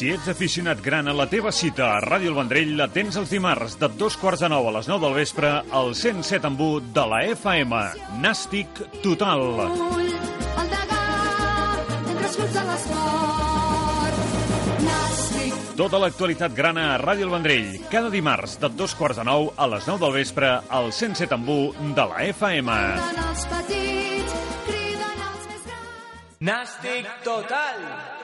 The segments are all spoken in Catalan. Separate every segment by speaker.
Speaker 1: Si ets aficionat gran a la teva cita a Ràdio El Vendrell, la tens els dimarts de dos quarts de nou a les 9 del vespre al 107 en 1 de la FM. Nàstic total. Tota l'actualitat grana a Ràdio El Vendrell, cada dimarts de dos quarts de nou a les 9 del vespre al 107 en 1 de la FM.
Speaker 2: Nàstic total!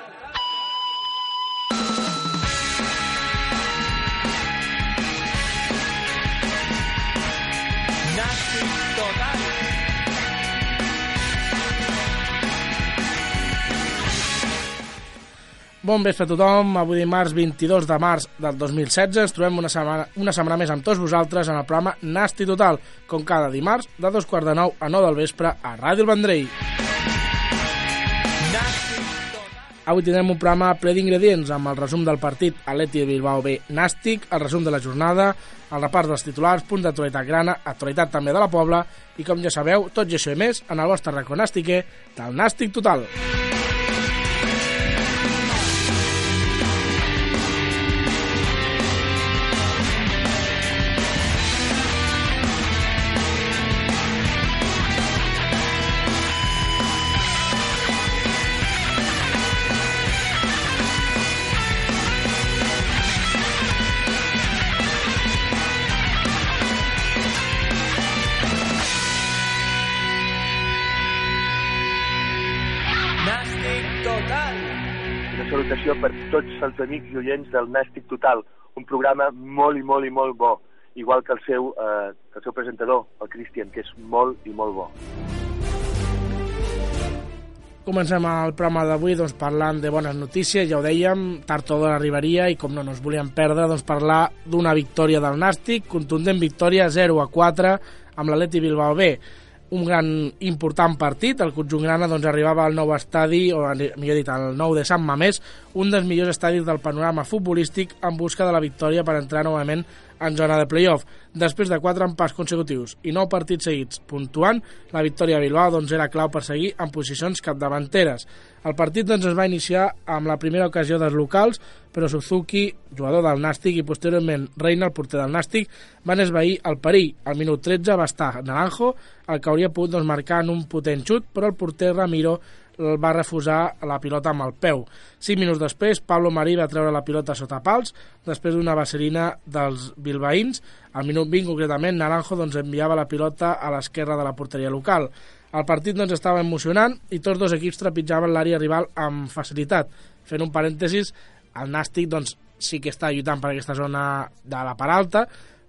Speaker 2: Nàstic total!
Speaker 3: Bon vespre a tothom, avui dimarts 22 de març del 2016 ens trobem una setmana, una setmana més amb tots vosaltres en el programa Nasti Total, com cada dimarts de dos quarts de nou a 9 del vespre a Ràdio El Vendrell. Avui tindrem un programa ple d'ingredients amb el resum del partit Atleti de Bilbao B Nàstic, el resum de la jornada, el repàs dels titulars, punt d'actualitat grana, actualitat també de la Pobla i com ja sabeu, tot i això i més en el vostre racó nàstiquer del Nàstic Total.
Speaker 2: Nàstic
Speaker 4: Salutació per tots els amics i oients del Nàstic Total, un programa molt i molt i molt bo, igual que el seu, eh, el seu presentador, el Cristian, que és molt i molt bo.
Speaker 3: Comencem el programa d'avui doncs, parlant de bones notícies, ja ho dèiem, tard o d'hora arribaria i com no, no ens volíem perdre doncs, parlar d'una victòria del Nàstic, contundent victòria 0 a 4 amb l'Atleti Bilbao B. Un gran important partit, el conjunt grana doncs, arribava al nou estadi, o millor dit, al nou de Sant Mamés, un dels millors estadis del panorama futbolístic en busca de la victòria per entrar novament en zona de playoff. Després de quatre empats consecutius i nou partits seguits puntuant, la victòria a Bilbao doncs, era clau per seguir en posicions capdavanteres. El partit doncs, es va iniciar amb la primera ocasió dels locals, però Suzuki, jugador del Nàstic, i posteriorment Reina, el porter del Nàstic, van esvair el perill. Al minut 13 va estar Naranjo, el que hauria pogut doncs, marcar en un potent xut, però el porter Ramiro el va refusar la pilota amb el peu. Cinc minuts després, Pablo Marí va treure la pilota sota pals, després d'una vaselina dels bilbaïns. Al minut 20, concretament, Naranjo doncs, enviava la pilota a l'esquerra de la porteria local. El partit doncs, estava emocionant i tots dos equips trepitjaven l'àrea rival amb facilitat. Fent un parèntesis, el Nàstic doncs, sí que està lluitant per aquesta zona de la part alta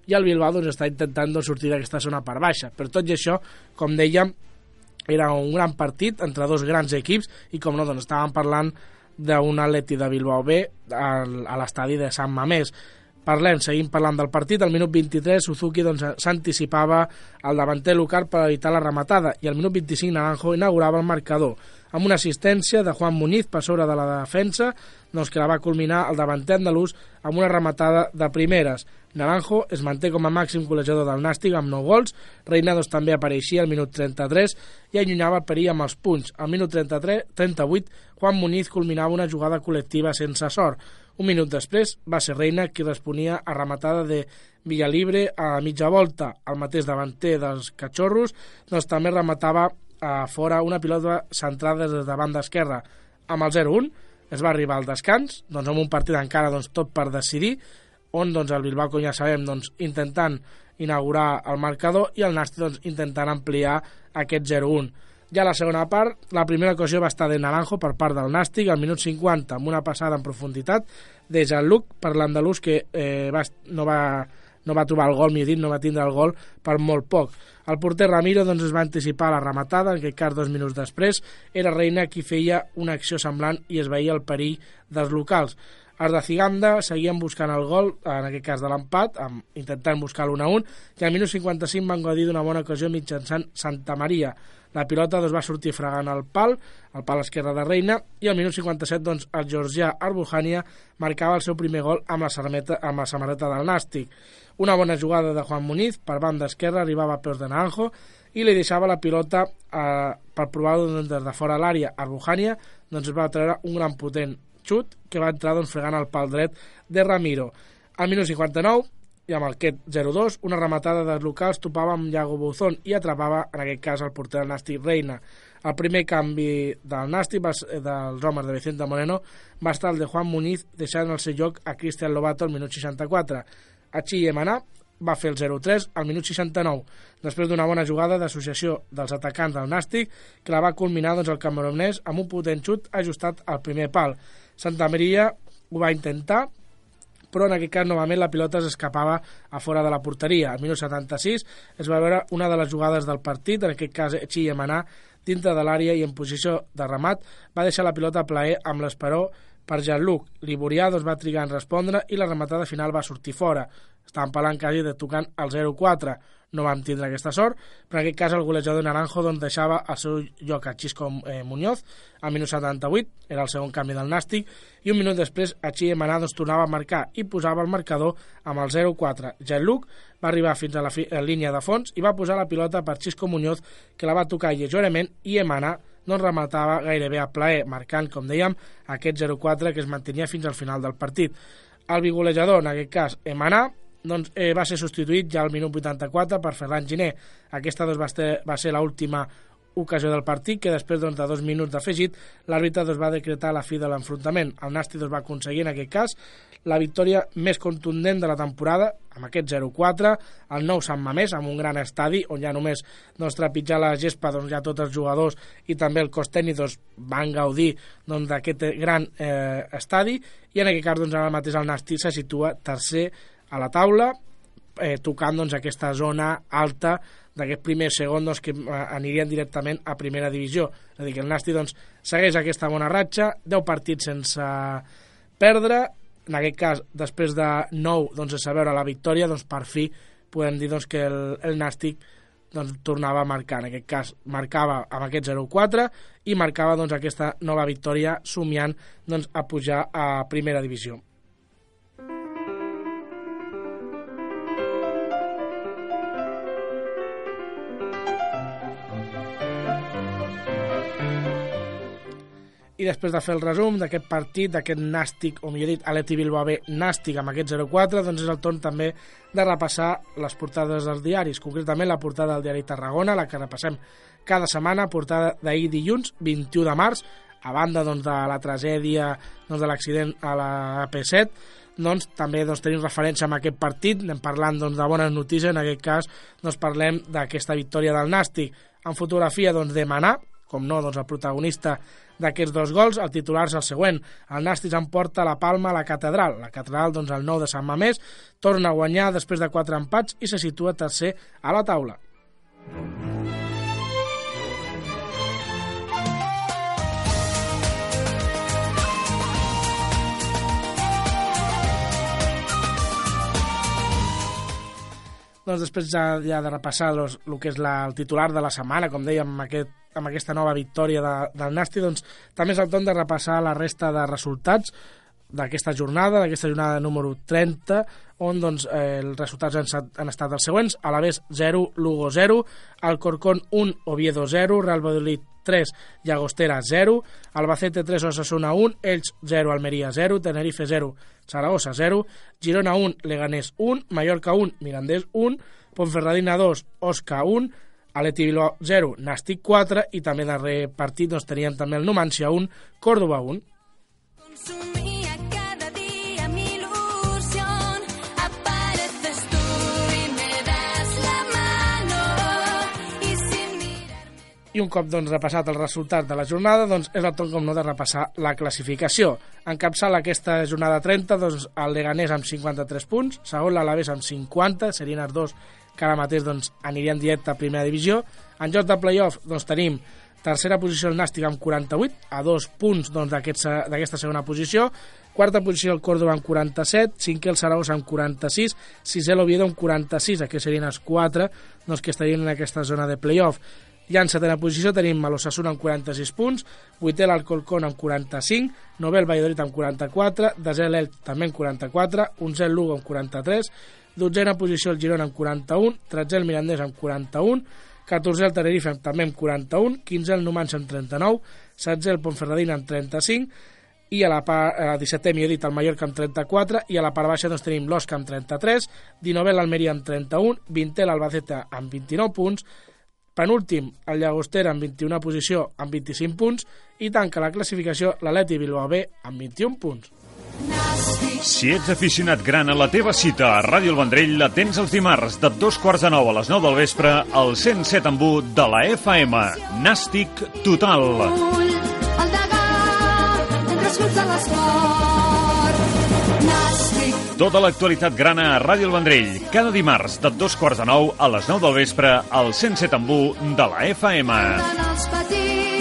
Speaker 3: i el Bilbao doncs, està intentant doncs, sortir d'aquesta zona per baixa. Per tot i això, com dèiem, era un gran partit entre dos grans equips i com no, doncs estàvem parlant d'un Atleti de Bilbao B a l'estadi de Sant Mamés. Parlem, seguim parlant del partit. Al minut 23, Suzuki doncs, s'anticipava al davanter local per evitar la rematada i al minut 25 Naranjo inaugurava el marcador amb una assistència de Juan Muniz per sobre de la defensa doncs, que la va culminar el davanter andalús amb una rematada de primeres. Naranjo es manté com a màxim golejador del Nàstic amb 9 gols, Reinados també apareixia al minut 33 i allunyava el perill amb els punys. Al minut 33, 38, Juan Muniz culminava una jugada col·lectiva sense sort. Un minut després va ser Reina qui responia a rematada de Villalibre a mitja volta. El mateix davanter dels Cachorros doncs, també rematava a fora una pilota centrada des de banda esquerra. Amb el 0-1 es va arribar al descans, doncs amb un partit encara doncs, tot per decidir, on doncs, el Bilbao, com ja sabem, doncs, intentant inaugurar el marcador i el Nàstic doncs, intentant ampliar aquest 0-1. Ja a la segona part, la primera ocasió va estar de Naranjo per part del Nàstic al minut 50, amb una passada en profunditat de Jean-Luc per l'andalús que eh, va, no, va, no va trobar el gol, millor dit, no va tindre el gol per molt poc. El porter Ramiro doncs, es va anticipar la rematada, en aquest cas dos minuts després, era Reina qui feia una acció semblant i es veia el perill dels locals. Els de Ciganda seguien buscant el gol, en aquest cas de l'empat, intentant buscar l'1 a 1, i al minut 55 van gaudir d'una bona ocasió mitjançant Santa Maria. La pilota doncs, va sortir fregant al pal, al pal esquerre de Reina, i al minut 57 doncs, el georgià Arbuhania marcava el seu primer gol amb la, samarreta, amb la samarreta del Nàstic. Una bona jugada de Juan Muniz, per banda esquerra, arribava a peus de Naranjo, i li deixava la pilota eh, per provar-ho doncs, des de fora l'àrea. Arbuhania doncs, va treure un gran potent xut que va entrar doncs, fregant el pal dret de Ramiro. Al minut 59, i amb Ket 0-2, una rematada dels locals topava amb Iago Bouzón i atrapava, en aquest cas, el porter del Nàstic Reina. El primer canvi del Nàstic, va ser- dels homes de Vicente Moreno, va estar el de Juan Muñiz, deixant el seu lloc a Cristian Lobato al minut 64. Achí Yemanà va fer el 0-3 al minut 69, després d'una bona jugada d'associació dels atacants del Nàstic, que la va culminar doncs, el camerunès amb un potent xut ajustat al primer pal. Santa Maria ho va intentar, però en aquest cas novament la pilota s'escapava a fora de la porteria. Al minut 76 es va veure una de les jugades del partit, en aquest cas Chi Yemanà, dintre de l'àrea i en posició de remat, va deixar la pilota a plaer amb l'esperó per Jean-Luc. L'Iborià doncs, va trigar en respondre i la rematada final va sortir fora. Estaven parlant quasi de tocant el 0-4. No vam tindre aquesta sort, però en aquest cas el golejador Naranjo doncs, deixava el seu lloc a Xisco eh, Muñoz al minut 78, era el segon canvi del Nàstic, i un minut després a Xi Emaná doncs, tornava a marcar i posava el marcador amb el 0-4. Jean-Luc va arribar fins a la, fi, a la línia de fons i va posar la pilota per Xisco Muñoz, que la va tocar lleugerament i Emaná doncs rematava gairebé a plaer, marcant, com dèiem, aquest 0-4 que es mantenia fins al final del partit. El bigolejador, en aquest cas, Emaná, doncs, eh, va ser substituït ja al minut 84 per Ferran Giner. Aquesta doncs, va ser, va ser l'última ocasió del partit, que després doncs, de dos minuts d'afegit, l'àrbitre doncs, va decretar la fi de l'enfrontament. El Nàstic doncs, va aconseguir, en aquest cas, la victòria més contundent de la temporada, amb aquest 0-4, el nou Sant Mamés, amb un gran estadi, on ja només doncs, trepitjar la gespa doncs, ja tots els jugadors i també el cos tècnic doncs, van gaudir doncs, d'aquest gran eh, estadi, i en aquest cas doncs, ara mateix el Nàstic se situa tercer a la taula, eh, tocant doncs, aquesta zona alta d'aquest primer segon doncs, que eh, anirien directament a primera divisió. És a dir, que el Nasti doncs, segueix aquesta bona ratxa, 10 partits sense perdre, en aquest cas, després de 9 doncs, sense veure la victòria, doncs, per fi podem dir doncs, que el, el Nàstic doncs, tornava a marcar. En aquest cas, marcava amb aquest 0-4 i marcava doncs, aquesta nova victòria somiant doncs, a pujar a primera divisió. I després de fer el resum d'aquest partit, d'aquest nàstic, o millor dit, Aleti Bilbao B nàstic amb aquest 0-4, doncs és el torn també de repassar les portades dels diaris, concretament la portada del diari Tarragona, la que repassem cada setmana, portada d'ahir dilluns, 21 de març, a banda doncs, de la tragèdia doncs, de l'accident a la AP7, doncs, també doncs, tenim referència amb aquest partit, anem parlant doncs, de bones notícies, en aquest cas doncs, parlem d'aquesta victòria del Nàstic, en fotografia doncs, de Manà, com no, doncs, el protagonista d'aquests dos gols, el titular és el següent. El Nàstic emporta la palma a la catedral. La catedral, doncs, el 9 de Sant Mamés, torna a guanyar després de quatre empats i se situa tercer a la taula. doncs després ja, ja de repassar doncs, el que és la, el titular de la setmana, com dèiem, aquest, amb aquesta nova victòria de, del Nasti, doncs també és el torn de repassar la resta de resultats d'aquesta jornada, d'aquesta jornada número 30, on doncs, eh, els resultats han, estat, han estat els següents, Alavés 0, Lugo 0, Alcorcón 1, Oviedo 0, Real Valladolid 3, Llagostera 0, Albacete 3, Osasuna 1, Elx 0, Almeria 0, Tenerife 0, Zaragoza 0, Girona 1, Leganés 1, Mallorca 1, Mirandés 1, Ponferradina 2, Osca 1, Aleti Bilbao 0, Nàstic 4 i també darrer partit doncs, teníem també el Numancia 1, Córdoba 1.
Speaker 5: Consumía cada día mi ilusión. Apareces tú y me das la mano. Y sin mirarme.
Speaker 3: I un cop doncs, repassat el resultat de la jornada, doncs, és el torn com no de repassar la classificació. Encapçala aquesta jornada 30 doncs, el Leganés amb 53 punts, segon l'Alavés amb 50, serien els dos que ara mateix doncs, anirien directe a primera divisió. En joc de playoff doncs, tenim tercera posició el Nàstic amb 48, a dos punts doncs, d'aquesta aquest, segona posició, quarta posició el Córdoba amb 47, cinquè el Saragossa amb 46, sisè l'Oviedo amb 46, aquests serien els quatre doncs, que estarien en aquesta zona de playoff. Ja en setena posició tenim l'Ossassuna amb 46 punts, vuitè l'Alcolcón amb 45, novè el Valladolid amb 44, desè l'Elx també amb 44, onzè el Lugo amb 43, dotzena posició el Girona amb 41, tretzè el Mirandés amb 41, 14è el Tenerife amb- també amb 41, 15è el Numancia amb 39, 16è el Ponferradina amb 35, i a la part a 17è millor dit el Mallorca amb 34 i a la part baixa doncs tenim l'Osca amb 33 19è l'Almeria amb 31 20è l'Albacete amb 29 punts penúltim el Llagostera amb 21 posició amb 25 punts i tanca la classificació l'Atleti Bilbao B amb 21 punts
Speaker 1: Si ets aficionat gran a la teva cita a Ràdio El Vendrell, la tens els dimarts de dos quarts de nou a les 9 del vespre al 107 en 1 de la FM. Nàstic total.
Speaker 5: el de
Speaker 1: Tota l'actualitat grana a Ràdio El Vendrell, cada dimarts de dos quarts de nou a les 9 del vespre al 107 en 1 de la FM.
Speaker 5: els petits,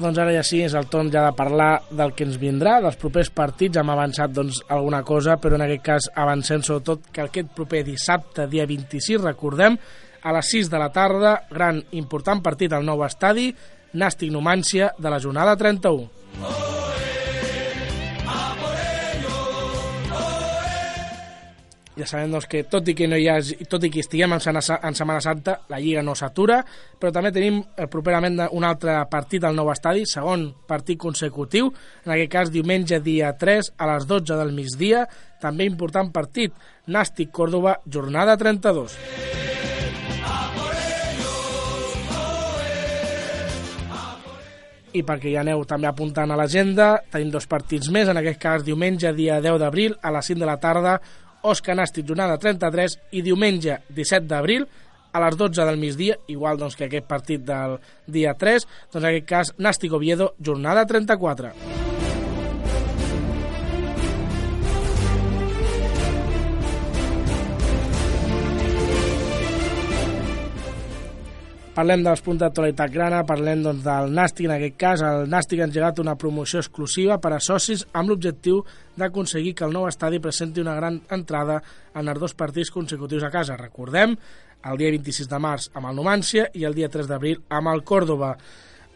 Speaker 3: Doncs ara ja sí, és el torn ja de parlar del que ens vindrà, dels propers partits. Hem avançat doncs, alguna cosa, però en aquest cas avancem sobretot que aquest proper dissabte, dia 26, recordem, a les 6 de la tarda, gran important partit al nou estadi, Nàstic Numància, de la jornada 31. Ja sabem doncs, que tot i que no hi hagi, tot i que estiguem en, en Setmana Santa, la Lliga no s'atura, però també tenim eh, properament un altre partit al nou estadi, segon partit consecutiu, en aquest cas diumenge dia 3 a les 12 del migdia, també important partit, Nàstic Córdoba, jornada 32. i perquè ja aneu també apuntant a l'agenda, tenim dos partits més, en aquest cas diumenge, dia 10 d'abril, a les 5 de la tarda, Òscar Nàstic, jornada 33, i diumenge 17 d'abril, a les 12 del migdia, igual doncs, que aquest partit del dia 3, doncs en aquest cas Nàstic Oviedo, jornada 34. Parlem dels punts d'actualitat grana, parlem doncs, del Nàstic en aquest cas. El Nàstic ha engegat una promoció exclusiva per a socis amb l'objectiu d'aconseguir que el nou estadi presenti una gran entrada en els dos partits consecutius a casa. Recordem, el dia 26 de març amb el Numància i el dia 3 d'abril amb el Còrdoba.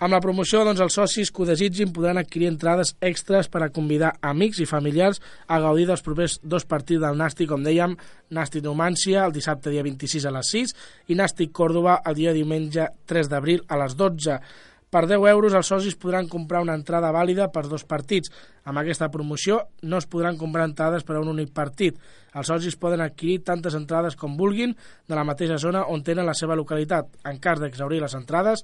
Speaker 3: Amb la promoció, doncs, els socis que ho desitgin podran adquirir entrades extres per a convidar amics i familiars a gaudir dels propers dos partits del Nàstic, com dèiem, Nàstic Numància el dissabte dia 26 a les 6 i Nàstic Còrdoba el dia diumenge 3 d'abril a les 12. Per 10 euros els socis podran comprar una entrada vàlida per dos partits. Amb aquesta promoció no es podran comprar entrades per a un únic partit. Els socis poden adquirir tantes entrades com vulguin de la mateixa zona on tenen la seva localitat. En cas d'exaurir les entrades,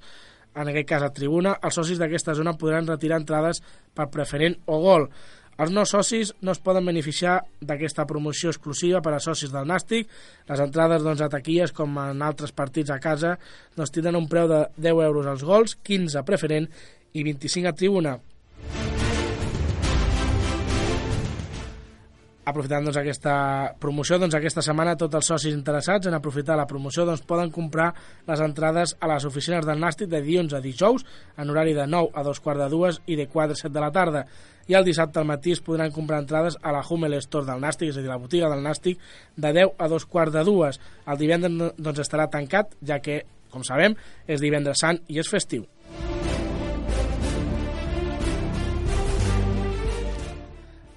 Speaker 3: en aquest cas a tribuna, els socis d'aquesta zona podran retirar entrades per preferent o gol. Els no socis no es poden beneficiar d'aquesta promoció exclusiva per a socis del Nàstic. Les entrades doncs, a taquilles, com en altres partits a casa, doncs, tindran un preu de 10 euros als gols, 15 a preferent i 25 a tribuna. Aprofitant doncs, aquesta promoció, doncs, aquesta setmana tots els socis interessats en aprofitar la promoció doncs, poden comprar les entrades a les oficines del Nàstic de dilluns a dijous en horari de 9 a 2 quarts de dues i de 4 a 7 de la tarda i el dissabte al matí es podran comprar entrades a la Hummel Store del Nàstic, és a dir, la botiga del Nàstic, de 10 a 2 quarts de dues. El divendres doncs, estarà tancat, ja que, com sabem, és divendres sant i és festiu.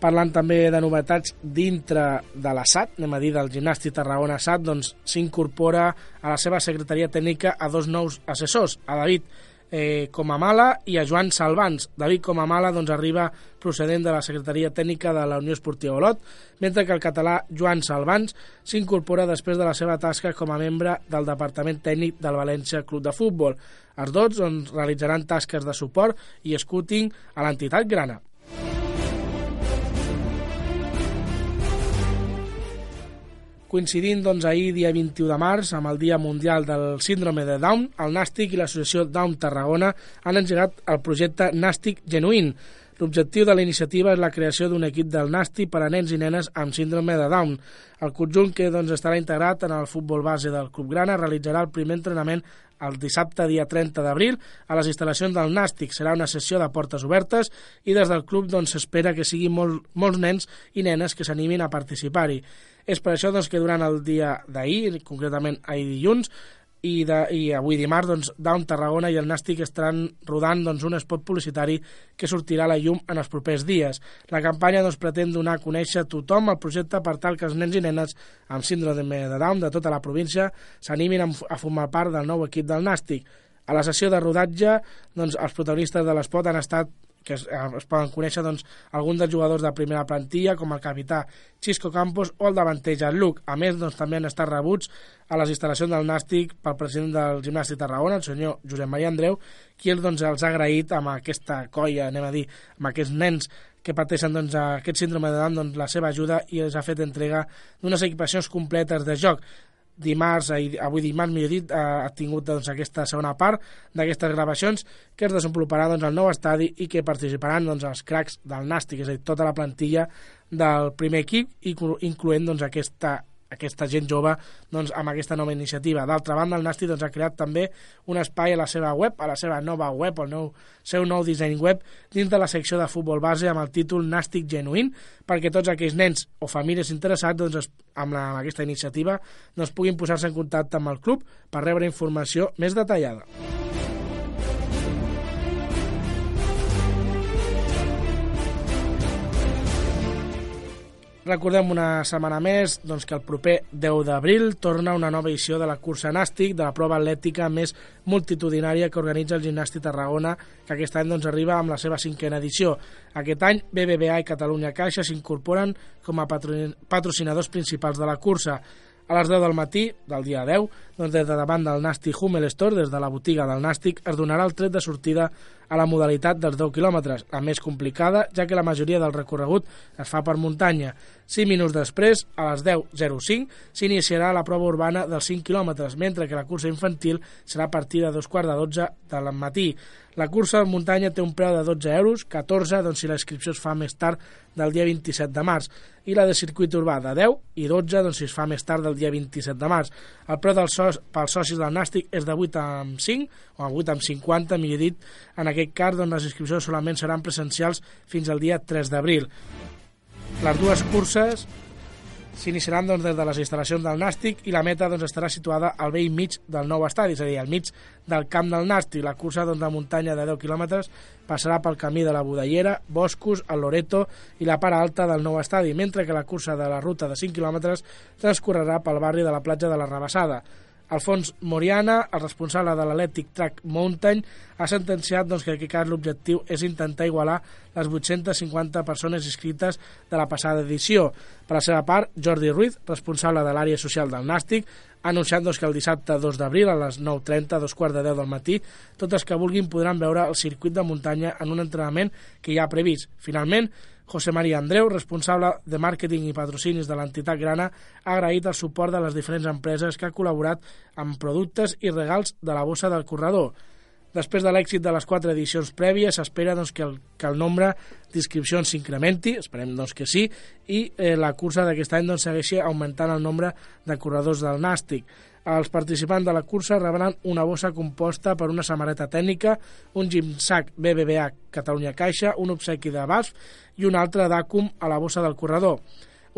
Speaker 3: Parlant també de novetats dintre de la SAT, anem a dir del gimnàstic Tarragona SAT, doncs s'incorpora a la seva secretaria tècnica a dos nous assessors, a David eh, Comamala i a Joan Salvans. David Comamala doncs, arriba procedent de la secretaria tècnica de la Unió Esportiva Olot, mentre que el català Joan Salvans s'incorpora després de la seva tasca com a membre del Departament Tècnic del València Club de Futbol. Els dos doncs, realitzaran tasques de suport i scouting a l'entitat grana. Coincidint doncs, ahir, dia 21 de març, amb el Dia Mundial del Síndrome de Down, el Nàstic i l'associació Down Tarragona han engegat el projecte Nàstic Genuïn. L'objectiu de la iniciativa és la creació d'un equip del Nàstic per a nens i nenes amb síndrome de Down. El conjunt, que doncs, estarà integrat en el futbol base del Club Grana, realitzarà el primer entrenament el dissabte, dia 30 d'abril, a les instal·lacions del Nàstic. Serà una sessió de portes obertes i des del club doncs, s'espera doncs, que siguin molt, molts nens i nenes que s'animin a participar-hi. És per això doncs, que durant el dia d'ahir, concretament ahir dilluns, i, de, i avui dimarts, doncs, Down Tarragona i el Nàstic estaran rodant doncs, un spot publicitari que sortirà a la llum en els propers dies. La campanya doncs, pretén donar a conèixer a tothom el projecte per tal que els nens i nenes amb síndrome de Down de tota la província s'animin a formar part del nou equip del Nàstic. A la sessió de rodatge, doncs, els protagonistes de l'espot han estat que es, eh, es poden conèixer doncs, alguns dels jugadors de primera plantilla, com el capità Xisco Campos o el davanter Jan Luc. A més, doncs, també han estat rebuts a les instal·lacions del Nàstic pel president del gimnàstic Tarragona, el senyor Josep Maria Andreu, qui doncs, els ha agraït amb aquesta colla, anem a dir, amb aquests nens que pateixen doncs, aquest síndrome de Down doncs, la seva ajuda i els ha fet entrega d'unes equipacions completes de joc dimarts, avui dimarts, millor dit, ha, tingut doncs, aquesta segona part d'aquestes gravacions que es desenvoluparà doncs, al nou estadi i que participaran doncs, els cracs del Nàstic, és a dir, tota la plantilla del primer equip, incloent doncs, aquesta aquesta gent jove doncs, amb aquesta nova iniciativa. D'altra banda, el Nàstic doncs, ha creat també un espai a la seva web, a la seva nova web, el nou, seu nou disseny web, dins de la secció de futbol base amb el títol Nàstic Genuïn, perquè tots aquells nens o famílies interessats doncs, es, amb, la, amb aquesta iniciativa doncs, puguin posar-se en contacte amb el club per rebre informació més detallada. Recordem una setmana més doncs, que el proper 10 d'abril torna una nova edició de la cursa nàstic, de la prova atlètica més multitudinària que organitza el Gimnàstic Tarragona, que aquest any doncs, arriba amb la seva cinquena edició. Aquest any, BBVA i Catalunya Caixa s'incorporen com a patro- patrocinadors principals de la cursa. A les 10 del matí del dia 10, doncs des de davant del Nàstic Hummel Store, des de la botiga del Nàstic, es donarà el tret de sortida a la modalitat dels 10 quilòmetres, la més complicada, ja que la majoria del recorregut es fa per muntanya. 5 minuts després, a les 10.05, s'iniciarà la prova urbana dels 5 quilòmetres, mentre que la cursa infantil serà a partir de dos quarts de 12 del matí. La cursa de muntanya té un preu de 12 euros, 14 doncs, si la inscripció es fa més tard del dia 27 de març, i la de circuit urbà de 10 i 12 doncs, si es fa més tard del dia 27 de març. El preu dels so pels socis del Nàstic és de 8 amb 5, o 8 amb 50, millor dit. En aquest cas, doncs, les inscripcions solament seran presencials fins al dia 3 d'abril. Les dues curses s'iniciaran doncs, des de les instal·lacions del Nàstic i la meta doncs, estarà situada al vell mig del nou estadi, és a dir, al mig del camp del Nàstic. La cursa doncs, de muntanya de 10 quilòmetres passarà pel camí de la Budellera, Boscos, el Loreto i la part alta del nou estadi, mentre que la cursa de la ruta de 5 quilòmetres transcorrerà pel barri de la platja de la Rabassada. Alfons Moriana, el responsable de l'Athletic Track Mountain, ha sentenciat doncs, que en aquest cas l'objectiu és intentar igualar les 850 persones inscrites de la passada edició. Per la seva part, Jordi Ruiz, responsable de l'àrea social del Nàstic, ha anunciat doncs, que el dissabte 2 d'abril a les 9.30, dos quarts de 10 del matí, tots els que vulguin podran veure el circuit de muntanya en un entrenament que hi ha previst. Finalment, José María Andreu, responsable de màrqueting i patrocinis de l'entitat Grana, ha agraït el suport de les diferents empreses que ha col·laborat amb productes i regals de la bossa del corredor. Després de l'èxit de les quatre edicions prèvies, s'espera doncs, que, el, que el nombre d'inscripcions s'incrementi, esperem doncs, que sí, i eh, la cursa d'aquest any doncs, segueixi augmentant el nombre de corredors del Nàstic. Els participants de la cursa rebran una bossa composta per una samarreta tècnica, un gimsac BBVA Catalunya Caixa, un obsequi de BASF i un altre d'Acum a la bossa del corredor,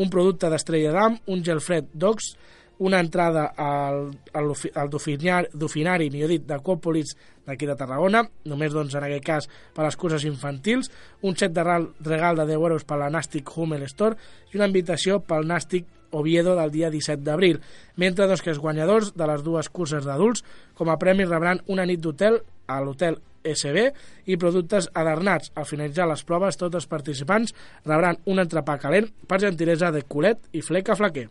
Speaker 3: un producte d'Estrella d'Am, un gel fred d'Ox, una entrada al, al, al dofinar, dofinari, millor dit, d'Aquòpolis d'aquí de Tarragona, només doncs, en aquest cas per les curses infantils, un set de regal de 10 euros per la Nàstic Hummel Store i una invitació pel Nàstic Oviedo del dia 17 d'abril, mentre doncs, que els guanyadors de les dues curses d'adults com a premi rebran una nit d'hotel a l'hotel SB i productes adornats. Al finalitzar les proves, tots els participants rebran un entrepà calent per gentilesa de Colet i Fleca Flaquer.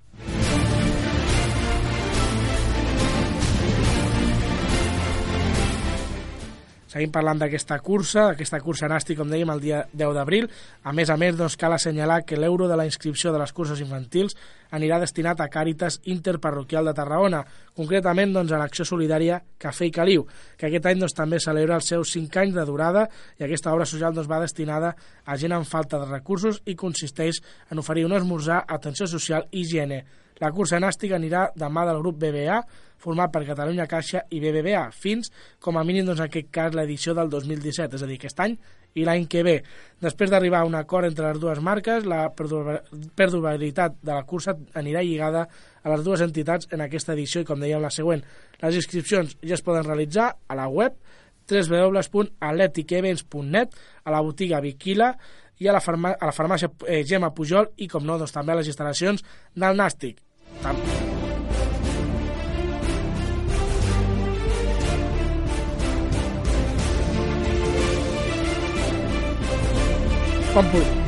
Speaker 3: Seguim parlant d'aquesta cursa, d'aquesta cursa nàstic, com dèiem, el dia 10 d'abril. A més a més, doncs, cal assenyalar que l'euro de la inscripció de les curses infantils anirà destinat a Càritas Interparroquial de Tarragona, concretament doncs, a l'acció solidària Cafè i Caliu, que aquest any doncs, també celebra els seus 5 anys de durada i aquesta obra social doncs, va destinada a gent amb falta de recursos i consisteix en oferir un esmorzar, atenció social i higiene. La cursa nàstica anirà de mà del grup BBA, format per Catalunya Caixa i BBVA, fins, com a mínim, doncs, en aquest cas, l'edició del 2017, és a dir, aquest any i l'any que ve. Després d'arribar a un acord entre les dues marques, la perdura- perdurabilitat de la cursa anirà lligada a les dues entitats en aquesta edició i, com dèiem, la següent. Les inscripcions ja es poden realitzar a la web www.atleticevents.net, a la botiga Viquila i a la, farma a la farmàcia eh, Gemma Pujol i, com no, doncs, també a les instal·lacions del Nàstic. Tant. Puc.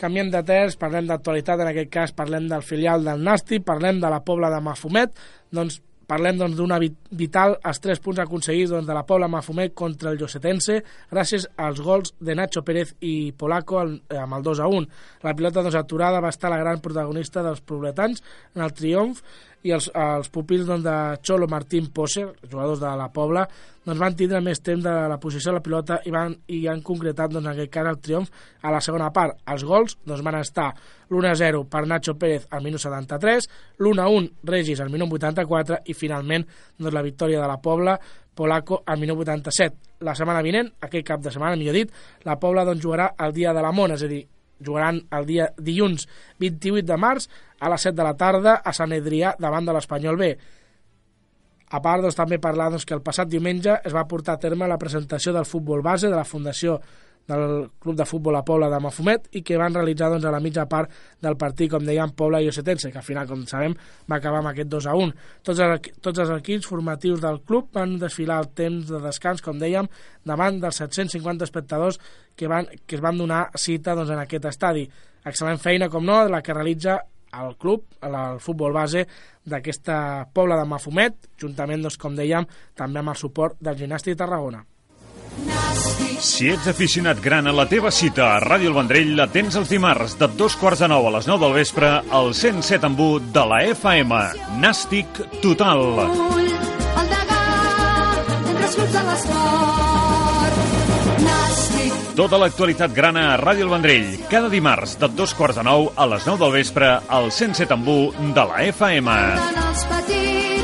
Speaker 3: Canviem de terç, parlem d'actualitat, en aquest cas parlem del filial del Nasti, parlem de la Pobla de Mafumet, doncs parlem doncs, d'una vit vital els tres punts aconseguits doncs, de la Pobla Mafumet contra el Llosetense gràcies als gols de Nacho Pérez i Polaco al, eh, amb el 2 a 1. La pilota doncs, aturada va estar la gran protagonista dels pobletans en el triomf i els, els pupils doncs, de Cholo Martín Poser, jugadors de la Pobla, doncs van tindre més temps de la posició de la pilota i, van, i han concretat doncs, en aquest cas el triomf a la segona part. Els gols doncs, van estar l'1-0 per Nacho Pérez al minut 73, l'1-1 Regis al minut 84 i finalment doncs, la victòria de la Pobla Polaco al minut 87. La setmana vinent, aquest cap de setmana, millor dit, la Pobla doncs, jugarà el dia de la Mona, és a dir, jugaran el dia dilluns 28 de març a les 7 de la tarda a Sant Adrià davant de l'Espanyol B. A part, doncs, també parlar doncs, que el passat diumenge es va portar a terme la presentació del futbol base de la Fundació del Club de Futbol a Pobla de Mafumet i que van realitzar doncs, a la mitja part del partit, com dèiem, Pobla i Osetense, que al final, com sabem, va acabar amb aquest 2 a 1. Tots els, tots els equips formatius del club van desfilar el temps de descans, com dèiem, davant dels 750 espectadors que, van, que es van donar cita doncs, en aquest estadi. Excel·lent feina, com no, la que realitza el club, el futbol base d'aquesta Pobla de Mafumet, juntament, doncs, com dèiem, també amb el suport del Gimnàstic de Tarragona.
Speaker 1: Si ets aficionat gran a la teva cita a Ràdio El Vendrell, la tens els dimarts de dos quarts de nou a les 9 del vespre al 107 en 1 de la FM. Nàstic total.
Speaker 5: Ull, el degà, entre. Nàstic,
Speaker 1: Tota l'actualitat grana a Ràdio El Vendrell, cada dimarts de dos quarts de nou a les 9 del vespre al 107 en 1 de la FM.
Speaker 5: els petits,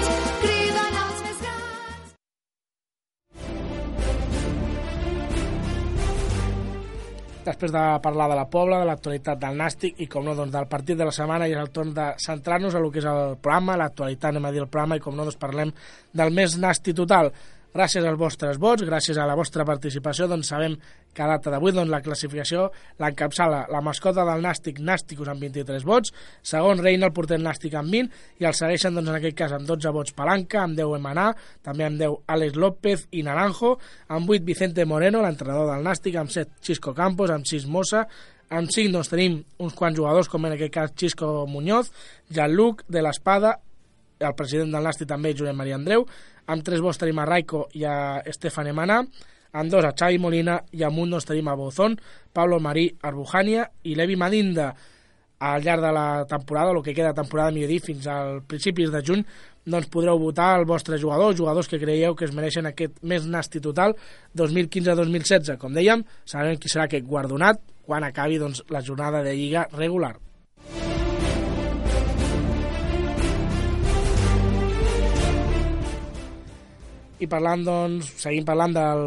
Speaker 3: després de parlar de la Pobla, de l'actualitat del Nàstic i, com no, doncs, del partit de la setmana i és el torn de centrar-nos a lo que és el programa, l'actualitat, anem a dir el programa i, com no, doncs, parlem del més Nàstic total. Gràcies als vostres vots, gràcies a la vostra participació, doncs sabem que a data d'avui doncs, la classificació l'encapçala la mascota del Nàstic, Nàsticos, amb 23 vots, segon reina el porter Nàstic amb 20, i el segueixen, doncs, en aquest cas, amb 12 vots Palanca, amb 10 Emaná, també amb 10 Àlex López i Naranjo, amb 8 Vicente Moreno, l'entrenador del Nàstic, amb 7 Xisco Campos, amb 6 Mossa, amb 5 doncs, tenim uns quants jugadors, com en aquest cas Xisco Muñoz, Jean-Luc de l'Espada, el president del Nàstic també, Josep Maria Andreu, amb tres vots tenim a Raico i a Estefan Emana, amb dos a Xavi Molina i amb un doncs tenim a Bozón, Pablo Marí Arbujania i Levi Madinda. Al llarg de la temporada, el que queda temporada, millor dir, fins al principis de juny, doncs podreu votar el vostre jugador, jugadors que creieu que es mereixen aquest més nasti total 2015-2016. Com dèiem, sabrem qui serà aquest guardonat quan acabi doncs, la jornada de Lliga regular. I parlant, doncs, seguim parlant del,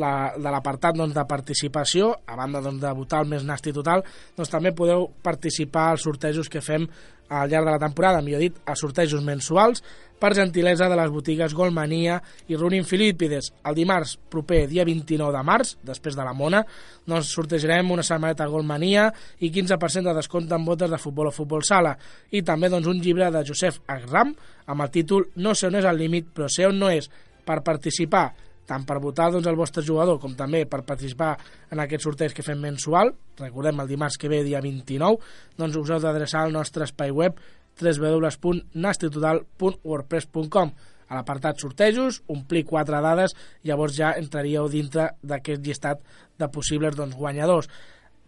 Speaker 3: la, de l'apartat doncs, de participació, a banda doncs, de votar el més nasti total, doncs també podeu participar als sortejos que fem al llarg de la temporada, millor dit, a sortejos mensuals, per gentilesa de les botigues Golmania i Runin Filípides. El dimarts proper, dia 29 de març, després de la Mona, doncs sortejarem una samarreta Golmania i 15% de descompte en botes de futbol o futbol sala. I també doncs, un llibre de Josep Agram amb el títol No sé on és el límit, però sé on no és per participar, tant per votar doncs, el vostre jugador com també per participar en aquest sorteig que fem mensual, recordem el dimarts que ve, dia 29, doncs us heu d'adreçar al nostre espai web www.nastitutotal.wordpress.com a l'apartat sortejos, omplir quatre dades, llavors ja entraríeu dintre d'aquest llistat de possibles doncs, guanyadors.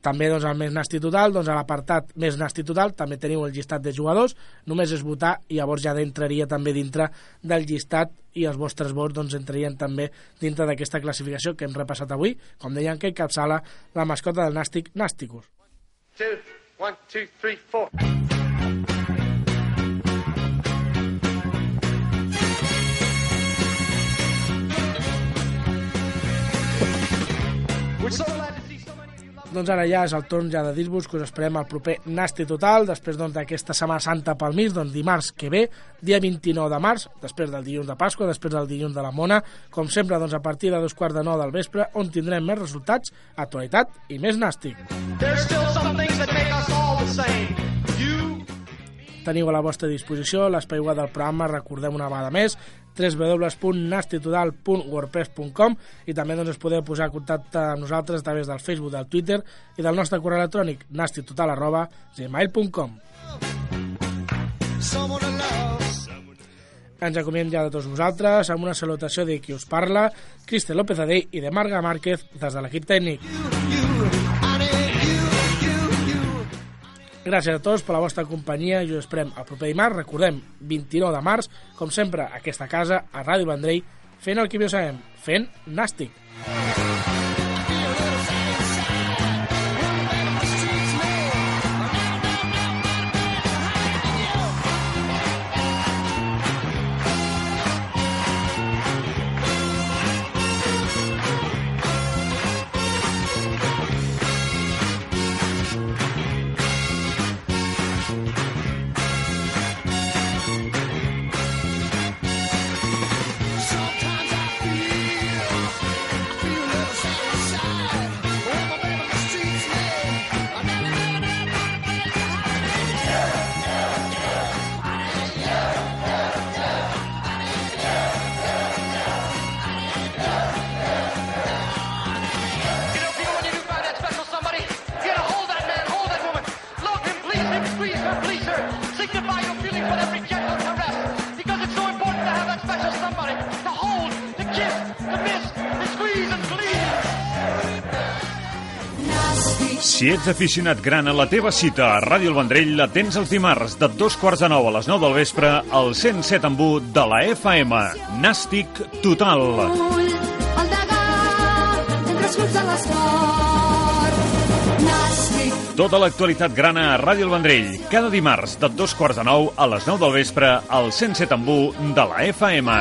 Speaker 3: També doncs, al més nasti total, doncs, a l'apartat més nasti total també teniu el llistat de jugadors, només és votar i llavors ja entraria també dintre del llistat i els vostres vots doncs, entrarien també dintre d'aquesta classificació que hem repassat avui, com deien que encapçala la mascota del Nàstic Nàsticos.
Speaker 2: Two, one, two, three, four.
Speaker 3: Doncs ara ja és el torn ja de dir-vos que us esperem al proper Nasti Total, després doncs, d'aquesta Setmana Santa pel mig, doncs dimarts que ve, dia 29 de març, després del dilluns de Pasqua, després del dilluns de la Mona, com sempre doncs, a partir de dos quarts de nou del vespre, on tindrem més resultats, actualitat i més.
Speaker 2: You, me,
Speaker 3: teniu a la vostra disposició l'espai web del programa, recordem una vegada més, www.nastitotal.wordpress.com i també doncs, us podeu posar en contacte amb nosaltres a través del Facebook, del Twitter i del nostre correu electrònic nastitotal.gmail.com Ens acomiem ja de tots vosaltres amb una salutació de qui us parla, Cristian López Adell i de Marga Márquez des de l'equip tècnic. Gràcies a tots per la vostra companyia i us esperem el proper dimarts. Recordem, 29 de març, com sempre, aquesta casa, a Ràdio Vendrell, fent el que millor sabem, fent nàstic.
Speaker 2: You
Speaker 1: Si ets aficionat gran a la teva cita a Ràdio El Vendrell, la tens els dimarts de dos quarts de nou a les 9 del vespre al 107 en 1 de la FM. Nàstic total.
Speaker 5: Ull, el degà,
Speaker 1: Tota l'actualitat grana a Ràdio El Vendrell, cada dimarts de dos quarts de nou a les 9 del vespre al 107 en 1 de la FM.